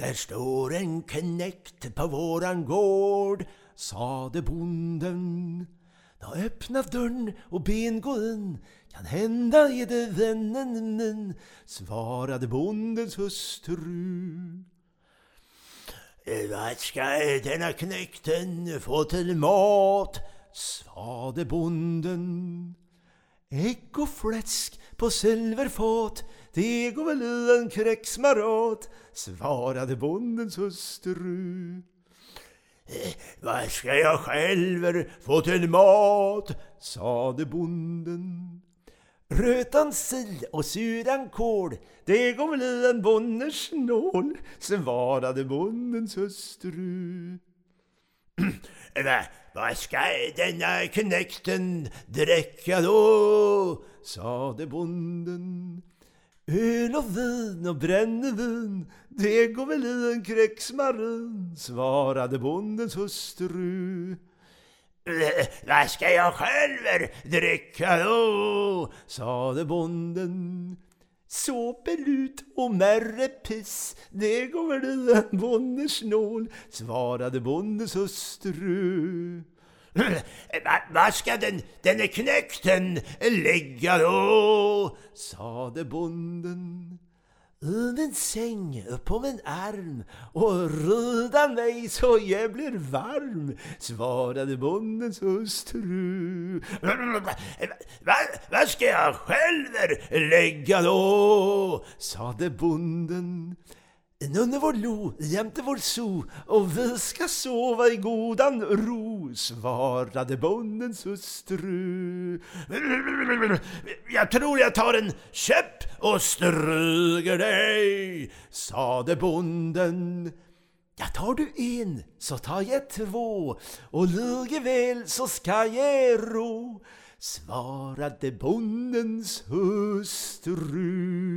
Där står en knekt på våran gård, sade bonden. Då öppna dörren och ben gå in, kan hända är det vännen min, svarade bondens hustru. Vad ska denna knekten få till mat? svade bonden. Ägg och fläsk på silverfat, det går väl i en kräksmarat, svarade bondens hustru. Eh, vad ska jag själv få till mat? sade bonden. Rötan sill och suran kål, det går väl i en bonners nål, svarade bondens hustru. Vad ska denna knekten dricka då? sade bonden. Öl och vin och brännevin, det går väl i en kräksmarin, svarade bondens hustru. Vad ska jag själv dricka då? sade bonden. Såpelut och märrepiss, det går väl i en bonders nål, svarade bondens hustru. Vad ska den, denne knäckten lägga då? sade bonden. I min säng på min arm och rida mig så jag blir varm, svarade bondens hustru. Vad va ska jag själv lägga då? sade bonden. Nunne vår lo jämte vår so och vi ska sova i godan ro, svarade bondens hustru. Jag tror jag tar en käpp och stryker dig, sade bonden. Ja, tar du en så tar jag två och väl så ska jag ro, svarade bondens hustru.